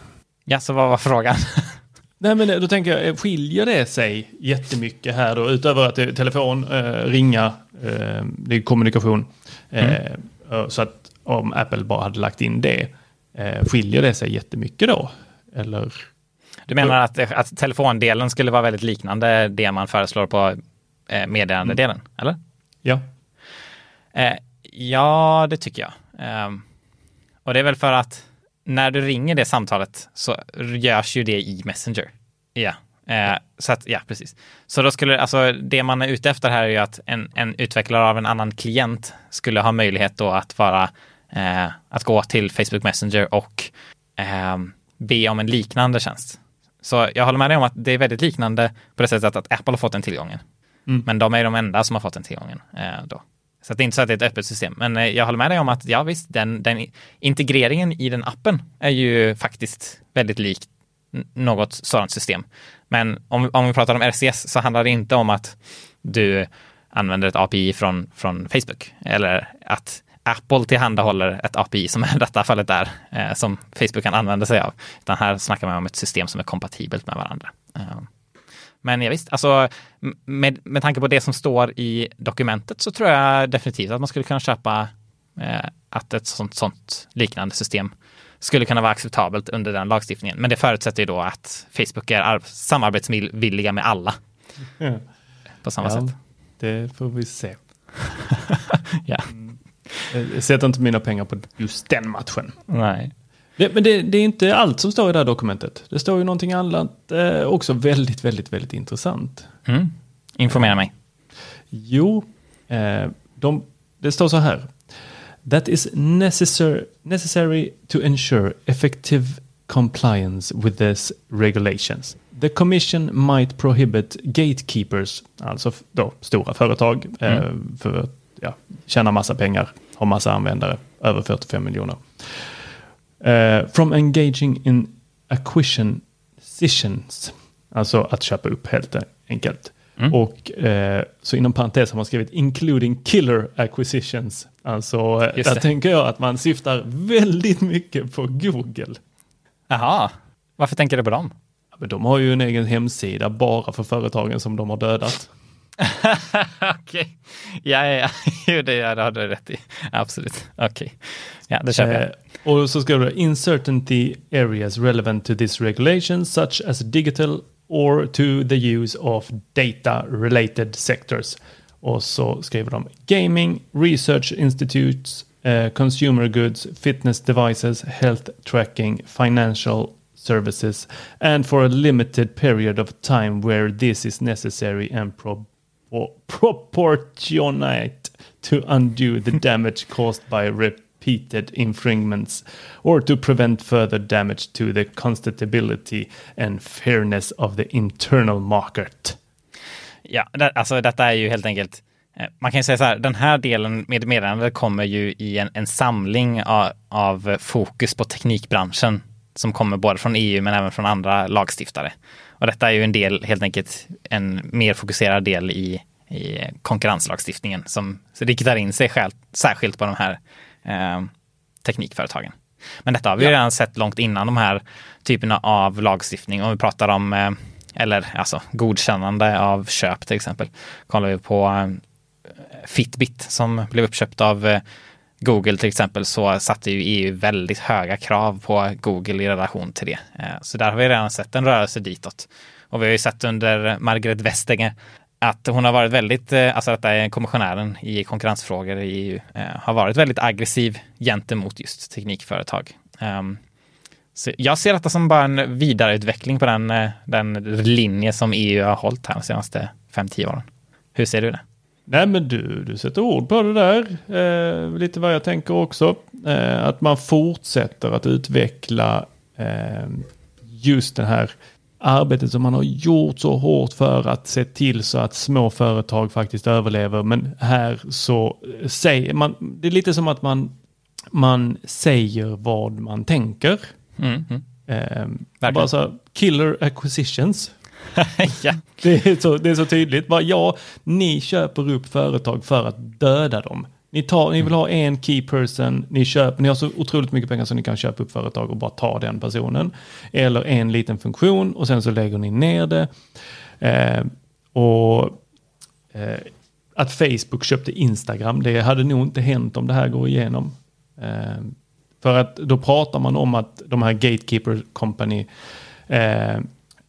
Ja, så vad var frågan? Nej men då tänker jag, skiljer det sig jättemycket här då, utöver att det är telefon, eh, ringa, eh, det är kommunikation. Eh, eh, Så att om Apple bara hade lagt in det, eh, skiljer det sig jättemycket då? Eller? Du menar att, att telefondelen skulle vara väldigt liknande det man föreslår på eh, meddelandedelen, eller? Ja. Eh, ja, det tycker jag. Ehm, och det är väl för att när du ringer det samtalet så görs ju det i Messenger. Ja, eh, så att, ja, precis. Så då skulle, alltså det man är ute efter här är ju att en, en utvecklare av en annan klient skulle ha möjlighet då att vara, eh, att gå till Facebook Messenger och eh, be om en liknande tjänst. Så jag håller med dig om att det är väldigt liknande på det sättet att Apple har fått den tillgången. Men de är de enda som har fått den tillgången eh, då. Så att det är inte så att det är ett öppet system. Men eh, jag håller med dig om att ja visst, den, den integreringen i den appen är ju faktiskt väldigt lik något sådant system. Men om, om vi pratar om RCS så handlar det inte om att du använder ett API från, från Facebook eller att Apple tillhandahåller ett API som i detta fallet är eh, som Facebook kan använda sig av. Utan här snackar man om ett system som är kompatibelt med varandra. Eh, men ja, visst, alltså med, med tanke på det som står i dokumentet så tror jag definitivt att man skulle kunna köpa eh, att ett sånt, sånt liknande system skulle kunna vara acceptabelt under den lagstiftningen. Men det förutsätter ju då att Facebook är ar- samarbetsvilliga med alla Ja. på samma Ja, sätt. Det får vi se. Ja. Jag sätter inte mina pengar på just den matchen. Nej. Det, men det, det är inte allt som står i det här dokumentet. Det står ju någonting annat eh, också väldigt, väldigt, väldigt intressant. Mm. Informera mig. Jo, eh, de, det står så här. That is necessary, necessary to ensure effective compliance with these regulations. The commission might prohibit gatekeepers, alltså då stora företag, eh, för att ja, tjäna massa pengar, ha massa användare, över 45 miljoner. Eh, from engaging in acquisitions, alltså att köpa upp helt enkelt. Och eh, så inom parentes har man skrivit including killer acquisitions. Alltså eh, Just där det. tänker jag att man syftar väldigt mycket på Google. Jaha, varför tänker du på dem? Ja, Men de har ju en egen hemsida bara för företagen som de har dödat. Okej. Ja, ja, ja. Det, ja, det har du rätt i. Absolut. Okej. Ja, det köper jag. Eh, och så skriver du uncertainty areas relevant to this regulation such as digital or to the use of data related sectors. Och så skriver de gaming, research institutes, eh, consumer goods, fitness devices, health tracking, financial services and for a limited period of time where this is necessary and or proportionate to undo the damage caused by repeated infringements or to prevent further damage to the constatability and fairness of the internal market. Ja, det, alltså detta är ju helt enkelt eh, man kan ju säga så här, den här delen med meddelandet kommer ju i en, en samling av, av, fokus på teknikbranschen som kommer både från EU men även från andra lagstiftare. Och detta är ju en del, helt enkelt en mer fokuserad del i, i konkurrenslagstiftningen som riktar in sig själv, särskilt på de här eh, teknikföretagen. Men detta har vi ja. redan sett långt innan de här typerna av lagstiftning. Om vi pratar om, eh, eller alltså godkännande av köp till exempel. Kollar vi på eh, Fitbit som blev uppköpt av eh, Google till exempel så satte ju EU väldigt höga krav på Google i relation till det. Eh, så där har vi redan sett en rörelse ditåt. Och vi har ju sett under Margaret Vestager att hon har varit väldigt, eh, alltså detta är kommissionären i konkurrensfrågor i EU, eh, har varit väldigt aggressiv gentemot just teknikföretag. Ehm, så jag ser detta som bara en vidareutveckling på den, den linje som EU har hållit här de senaste 5-10 åren. Hur ser du det? Nej men du, du sätter ord på det där. Eh, lite vad jag tänker också. Eh, att man fortsätter att utveckla eh, just det här arbetet som man har gjort så hårt för att se till så att små företag faktiskt överlever. Men här så säger man, det är lite som att man, man säger vad man tänker. Mm, mm. Eh, bara så killer acquisitions. ja. det, är så, det är så tydligt. Bara, ja, ni köper upp företag för att döda dem. Ni, tar, ni vill ha en key person, ni, köper, ni har så otroligt mycket pengar så ni kan köpa upp företag och bara ta den personen. Eller en liten funktion och sen så lägger ni ner det. Eh, och eh, att Facebook köpte Instagram, det hade nog inte hänt om det här går igenom. Eh, för att då pratar man om att de här Gatekeeper Company eh,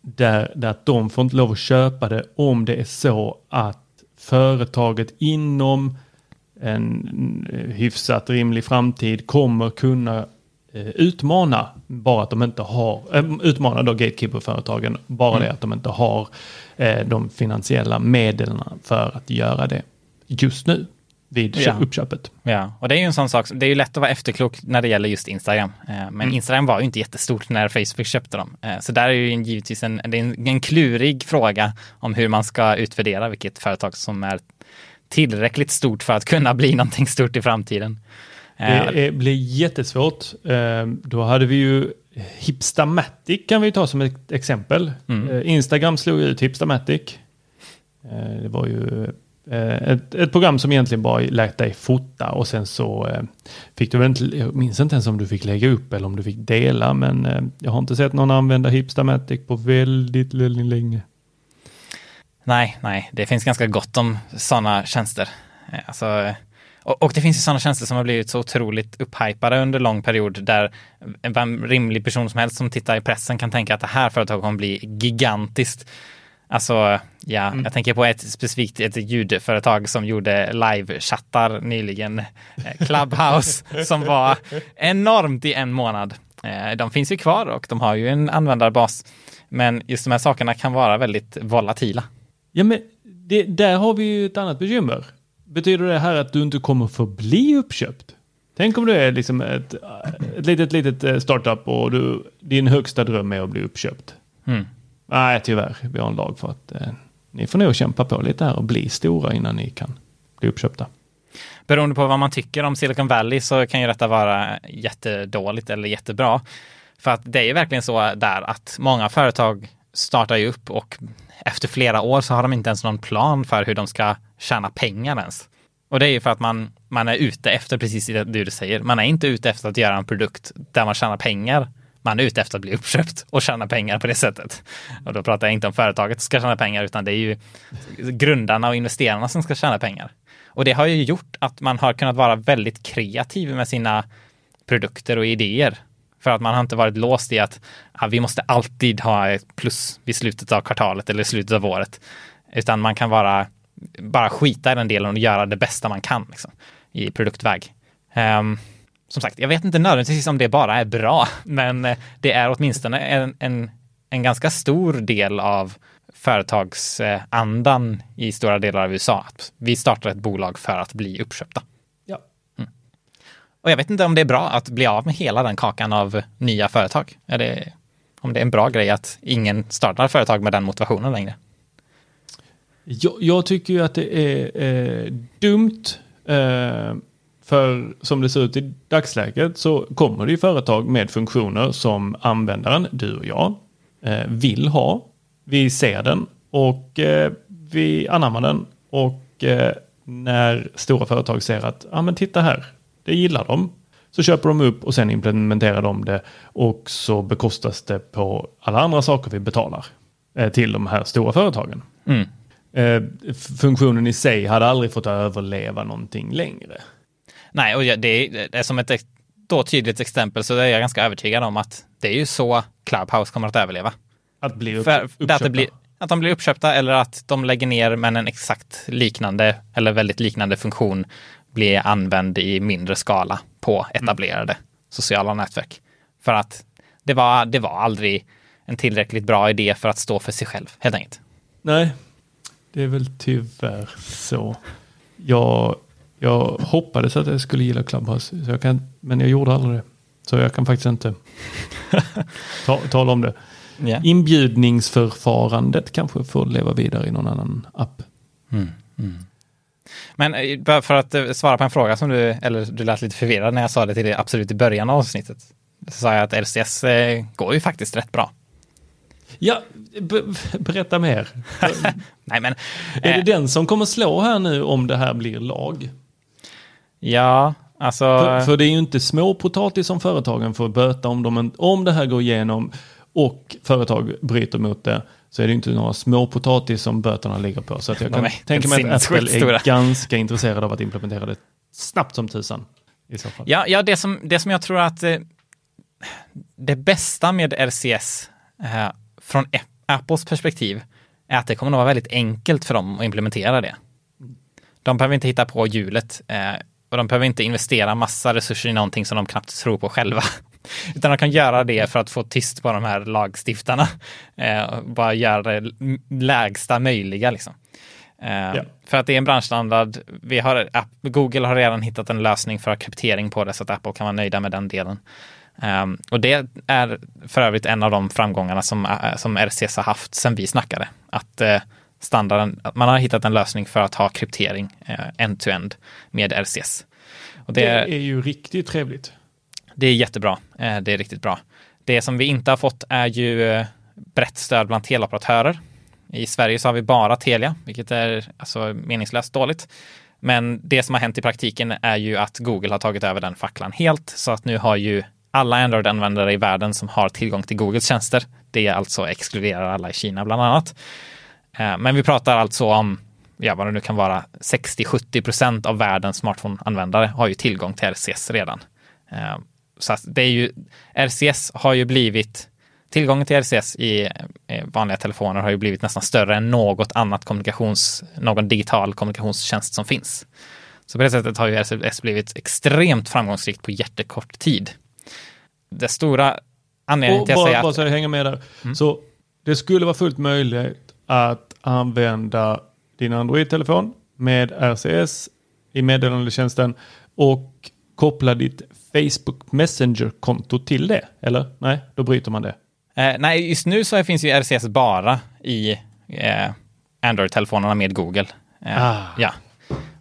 där, där att de får inte lov att köpa det om det är så att företaget inom en hyfsat rimlig framtid kommer kunna eh, utmana bara att de inte har, äh, utmana då gatekeeper-företagen, bara mm. det att de inte har eh, de finansiella medlen för att göra det just nu vid ja. uppköpet. Ja, och det är ju en sån sak, det är ju lätt att vara efterklok när det gäller just Instagram. Eh, men mm. Instagram var ju inte jättestort när Facebook köpte dem. Eh, så där är ju givetvis en, det är en, en klurig fråga om hur man ska utvärdera vilket företag som är tillräckligt stort för att kunna bli någonting stort i framtiden. Eh, det blir jättesvårt. Då hade vi ju Hipstamatic kan vi ta som ett exempel. Mm. Instagram slog ut Hipstamatic. Det var ju Eh, Eh, ett, ett, program som egentligen bara lät dig fota och sen så eh, fick du väl inte, jag minns inte ens om du fick lägga upp eller om du fick dela, men eh, jag har inte sett någon använda Hipstamatic på väldigt, väldigt länge. Nej, nej, det finns ganska gott om sådana tjänster. Alltså, och, och, det finns ju sådana tjänster som har blivit så otroligt upphypade under lång period där en rimlig person som helst som tittar i pressen kan tänka att det här företaget kommer bli gigantiskt. Alltså, ja, mm. jag tänker på ett specifikt ett ljudföretag som gjorde live-chattar nyligen. Eh, Clubhouse, som var enormt i en månad. Eh, de finns ju kvar och de har ju en användarbas. Men just de här sakerna kan vara väldigt volatila. Ja, men det, där har vi ju ett annat bekymmer. Betyder det här att du inte kommer få bli uppköpt? Tänk om du är liksom ett, ett litet, litet eh, startup och du, din högsta dröm är att bli uppköpt. Mm. Nej, tyvärr. Vi har en lag för att eh, ni får nog kämpa på lite här och bli stora innan ni kan bli uppköpta. Beroende på vad man tycker om Silicon Valley så kan ju detta vara jättedåligt eller jättebra. För att det är ju verkligen så där att många företag startar ju upp och efter flera år så har de inte ens någon plan för hur de ska tjäna pengar ens. Och det är ju för att man, man är ute efter precis det du säger. Man är inte ute efter att göra en produkt där man tjänar pengar man är ute efter att bli uppköpt och tjäna pengar på det sättet. Och då pratar jag inte om företaget som ska tjäna pengar, utan det är ju grundarna och investerarna som ska tjäna pengar. Och det har ju gjort att man har kunnat vara väldigt kreativ med sina produkter och idéer. För att man har inte varit låst i att ja, vi måste alltid ha ett plus vid slutet av kvartalet eller slutet av året. Utan man kan vara, bara skita i den delen och göra det bästa man kan liksom, i produktväg. Um, som sagt, jag vet inte nödvändigtvis om det bara är bra, men eh, det är åtminstone en, en, en ganska stor del av företagsandan i stora delar av USA. Att vi startar ett bolag för att bli uppköpta. Ja. Mm. Och jag vet inte om det är bra att bli av med hela den kakan av nya företag. Är det, om det är en bra grej att ingen startar företag med den motivationen längre. Jag, jag tycker ju att det är eh, dumt. Eh, för som det ser ut i dagsläget så kommer det ju företag med funktioner som användaren, du och jag, eh, vill ha. Vi ser den och eh, vi anammar den. Och eh, när stora företag ser att, ja ah, men titta här, det gillar de. Så köper de upp och sen implementerar de det och så bekostas det på alla andra saker vi betalar till de här stora företagen. Mm. Funktionen i sig hade aldrig fått överleva någonting längre. Nej, och det är, det är som ett då tydligt exempel så är jag ganska övertygad om att det är ju så Clubhouse kommer att överleva. Att bli upp, För, uppköpta? Att, blir, att de blir uppköpta eller att de lägger ner men en exakt liknande eller väldigt liknande funktion blir använd i mindre skala på etablerade mm. sociala nätverk. För att det var, det var aldrig en tillräckligt bra idé för att stå för sig själv, helt enkelt. Nej, det är väl tyvärr så. Jag jag hoppades att jag skulle gilla Clubhouse, så jag kan, men jag gjorde aldrig det. Så jag kan faktiskt inte ta, tala om det. Yeah. Inbjudningsförfarandet kanske får leva vidare i någon annan app. Mm, mm. Men eh, för att eh, svara på en fråga som du, eller du lät lite förvirrad när jag sa det till dig absolut i början av avsnittet. Så sa jag att LCS eh, går ju faktiskt rätt bra. Ja, berätta mer. Nej, men, är det den som kommer slå här nu om det här blir lag? Ja, alltså... För, för, det är ju inte småpotatis som företagen får böta om, de, om det här går igenom och företag bryter mot det så är det inte några småpotatis som böterna ligger på. Så att jag kan tänka mig att Apple är ganska intresserad av att implementera det snabbt som tusan. I så fall. Ja, ja det, som, det som jag tror att eh, det bästa med RCS eh, från Apples perspektiv är att det kommer att vara väldigt enkelt för dem att implementera det. De behöver inte hitta på hjulet. Eh, och de behöver inte investera massa resurser i någonting som de knappt tror på själva. Utan de kan göra det för att få tyst på de här lagstiftarna. Eh, bara göra det lägsta möjliga liksom. Eh, ja. För att det är en branschstandard. Vi har, Google har redan hittat en lösning för kryptering på det så att Apple kan vara nöjda med den delen. Um, och det är för övrigt en av de framgångarna som, uh, som RCS har haft sedan vi snackade. Att uh, standarden, man har hittat en lösning för att ha kryptering end-to-end med RCS. Det, det, är ju riktigt trevligt. Det är jättebra. Eh, det är riktigt bra. Det som vi inte har fått är ju eh, brett stöd bland teleoperatörer. I Sverige så har vi bara Telia, vilket är alltså meningslöst dåligt. Men det som har hänt i praktiken är ju att Google har tagit över den facklan helt, så att nu har ju alla Android-användare i världen som har tillgång till Googles tjänster, det alltså exkluderar alla i Kina bland annat, Eh, men vi pratar alltså om, ja vad det nu kan vara, 60-70 procent av världens smartphone-användare har ju tillgång till RCS redan. Eh, så det är ju, RCS har ju blivit, tillgången till RCS i eh, vanliga telefoner har ju blivit nästan större än något annat kommunikations, någon digital kommunikationstjänst som finns. Så på det sättet har ju RCS blivit extremt framgångsrikt på jättekort tid. Det stora anledningen till att säga. Bara så jag hänger med där. Mm. Så det skulle vara fullt möjligt att använda din Android-telefon med RCS i meddelandetjänsten och koppla ditt Facebook Messenger-konto till det. Eller? Nej, då bryter man det. Eh, nej, just nu så finns ju RCS bara i eh, Android-telefonerna med Google. Eh, ah. Ja.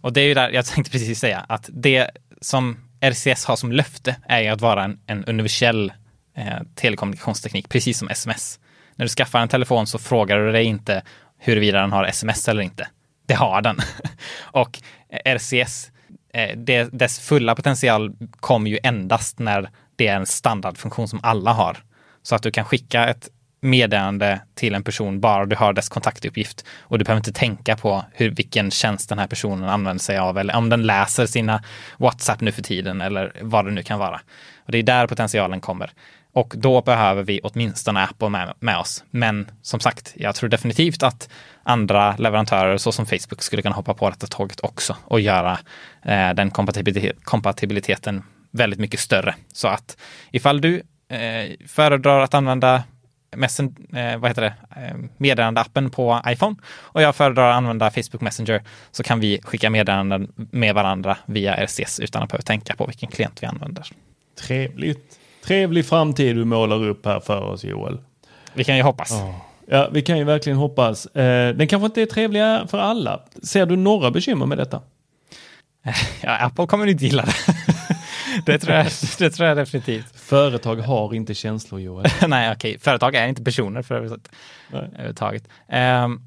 Och det är ju där jag tänkte precis säga att det som RCS har som löfte är ju att vara en, en universell eh, telekommunikationsteknik, precis som sms. När du skaffar en telefon så frågar du dig inte huruvida den har sms eller inte. Det har den. och eh, RCS, eh, dess fulla potential kommer ju endast när det är en standardfunktion som alla har. Så att du kan skicka ett meddelande till en person bara du har dess kontaktuppgift och du behöver inte tänka på hur, vilken tjänst den här personen använder sig av eller om den läser sina WhatsApp nu för tiden eller vad det nu kan vara. Och det är där potentialen kommer. Och då behöver vi åtminstone Apple med, med oss. Men som sagt, jag tror definitivt att andra leverantörer såsom Facebook skulle kunna hoppa på detta tåget också och göra eh, den kompatibilitet, kompatibiliteten väldigt mycket större. Så att ifall du eh, föredrar att använda messen, eh, vad heter det, eh, meddelandeappen på iPhone och jag föredrar att använda Facebook Messenger så kan vi skicka meddelanden med varandra via RCS utan att behöva tänka på vilken klient vi använder. Trevligt. Trevlig framtid du målar upp här för oss Joel. Vi kan ju hoppas. Oh. Ja, vi kan ju verkligen hoppas. Eh, den kanske inte är trevliga för alla. Ser du några bekymmer med detta? Ja, Apple kommer inte gilla det. det, tror jag, det tror jag definitivt. Företag har inte känslor Joel. Nej, okej. Företag är inte personer för överhuvudtaget. Um,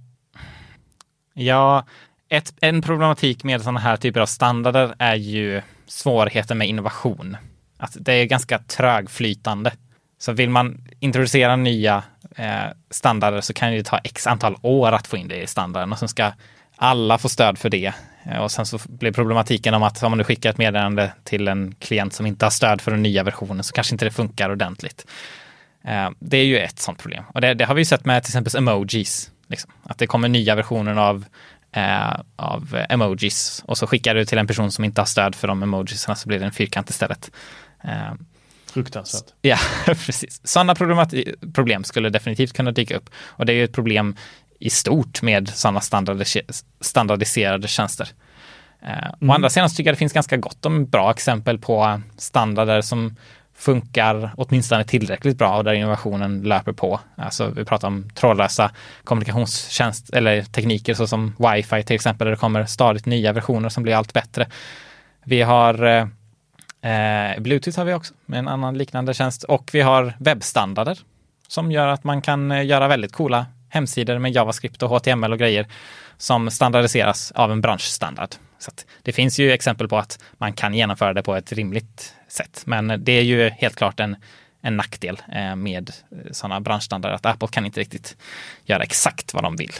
ja, ett, en problematik med sådana här typer av standarder är ju svårigheten med innovation. Att det är ganska trögflytande. Så vill man introducera nya eh, standarder så kan det ta x antal år att få in det i standarden och sen ska alla få stöd för det. Eh, och sen så blir problematiken om att om man nu skickar ett meddelande till en klient som inte har stöd för den nya versionen så kanske inte det funkar ordentligt. Eh, det är ju ett sånt problem. Och det, det har vi sett med till exempel emojis. Liksom. Att det kommer nya versioner av, eh, av emojis och så skickar du till en person som inte har stöd för de emojisarna så blir det en fyrkant istället. Eh, Fruktansvärt. Ja, precis. Sådana problem skulle definitivt kunna dyka upp. Och det är ju ett problem i stort med sådana standardiserade tjänster. Mm. Å andra sidan så tycker jag det finns ganska gott om bra exempel på standarder som funkar åtminstone tillräckligt bra och där innovationen löper på. Alltså vi pratar om trådlösa kommunikationstjänst eller tekniker såsom wifi till exempel där det kommer stadigt nya versioner som blir allt bättre. Vi har eh, Bluetooth har vi också med en annan liknande tjänst och vi har webbstandarder som gör att man kan eh, göra väldigt coola hemsidor med JavaScript och HTML och grejer som standardiseras av en branschstandard. Så det finns ju exempel på att man kan genomföra det på ett rimligt sätt. Men det är ju helt klart en, en nackdel eh, med eh, sådana branschstandarder att Apple kan inte riktigt göra exakt vad de vill.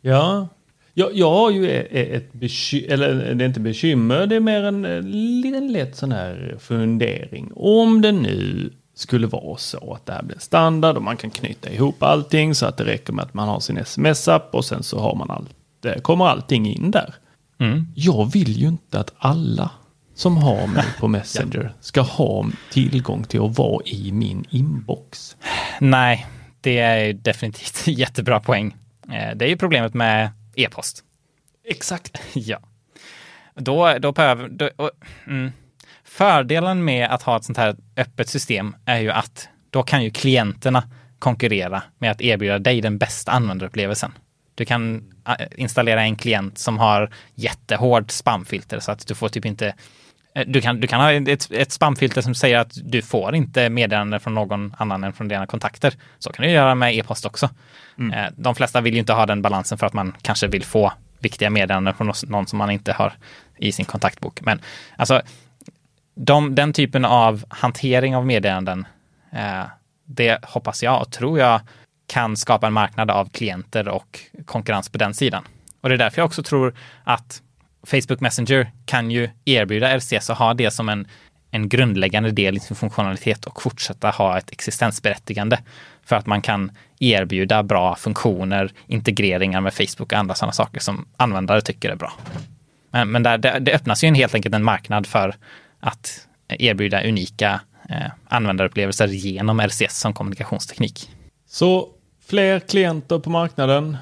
Ja, jag, jag har ju ett bekymmer, eller det är inte bekymmer, det är mer en liten lätt sån här fundering. Om det nu skulle vara så att det här blir standard och man kan knyta ihop allting så att det räcker med att man har sin sms-app och sen så har man allt, kommer allting in där. Mm. Jag vill ju inte att alla som har mig på Messenger ska ha tillgång till att vara i min inbox. Nej, det är definitivt jättebra poäng. Eh, det är ju problemet med e-post. Exakt. ja. Då, då behöver... Då, och, mm. Fördelen med att ha ett sånt här öppet system är ju att då kan ju klienterna konkurrera med att erbjuda dig den bästa användarupplevelsen. Du kan äh, installera en klient som har jättehård spamfilter så att du får typ inte du kan, du kan ha ett, ett spamfilter som säger att du får inte meddelanden från någon annan än från dina kontakter. Så kan du göra med e-post också. Mm. Äh, de flesta vill ju inte ha den balansen för att man kanske vill få viktiga meddelanden från någon som man inte har i sin kontaktbok. Men alltså, de, den typen av hantering av meddelanden, eh, det hoppas jag och tror jag kan skapa en marknad av klienter och konkurrens på den sidan. Och det är därför jag också tror att Facebook Messenger kan ju erbjuda RCS och ha det som en, en grundläggande del i sin funktionalitet och fortsätta ha ett existensberättigande för att man kan erbjuda bra funktioner, integreringar med Facebook och andra sådana saker som användare tycker är bra. Men, men där, det, det öppnas ju en, helt enkelt en marknad för att erbjuda unika eh, användarupplevelser genom RCS som kommunikationsteknik. Så fler klienter på marknaden,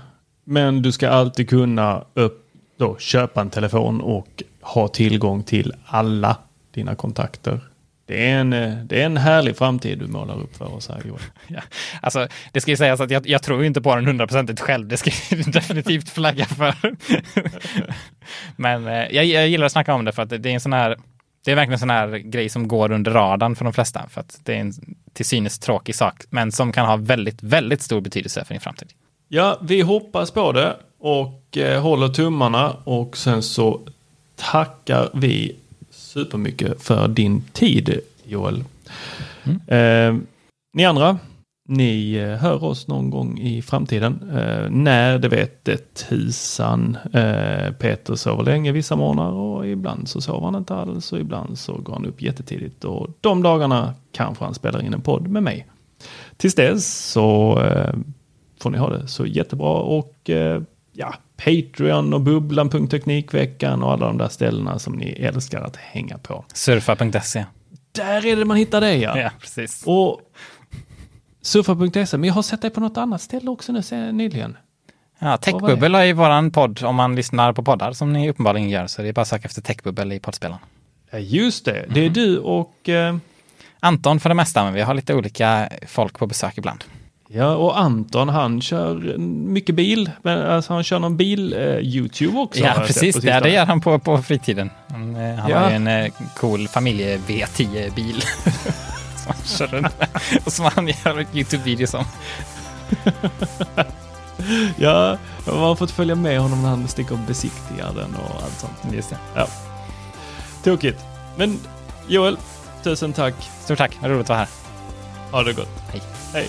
men du ska alltid kunna upp, då, köpa en telefon och ha tillgång till alla dina kontakter. Det är, en, eh, det är en härlig framtid du målar upp för oss här Joel. Ja, alltså, det ska ju sägas att jag, jag tror inte på den hundraprocentigt själv. Det ska jag definitivt flagga för. Men eh, jag, jag, gillar att snacka om det för att det, det är en sån här det är verkligen en sån här grej som går under radarn för de flesta. För att det är en till synes tråkig sak, men som kan ha väldigt, väldigt stor betydelse för din framtid. Ja, vi hoppas på det och eh, håller tummarna och sen så tackar vi supermycket för din tid, Joel. Mm. Eh, ni andra, ni eh, hör oss någon gång i framtiden. Eh, när, det vet det tusan. Eh, Peter sover länge vissa morgnar och ibland så sover han inte alls och ibland så går han upp jättetidigt. Och de dagarna kanske han spelar in en podd med mig. Tills dess så eh, får ni ha det så jättebra och eh, ja, Patreon och bubblan.teknikveckan och alla de där ställena som ni älskar att hänga på. Surfa.se. Där är det man hittar det ja. Ja, precis. Och surfa.se, men jag har sett dig på något annat ställe också nu sen, nyligen. Ja, Techbubbel är ju våran podd om man lyssnar på poddar som ni uppenbarligen gör. Så det är bara att söka efter Techbubbel i poddspelaren. Ja, just det, det är du och, eh, Anton för det mesta, men vi har lite olika folk på besök ibland. Ja, och Anton, han kör mycket bil. Men, alltså, han kör någon bil-YouTube också. har ja, precis. Det, det gör han på, på fritiden. Han, eh, han Ja. har ju en eh, cool familje-V10-bil. som han kör runt med. Och som han gör YouTube-videos om. Ja, jag har fått följa med honom när han sticker och besiktigar den och allt sånt. Just det. Ja. Tokigt. Men Joel, tusen tack. Stort tack, roligt att vara här. Ha det gott. Hej. Hej.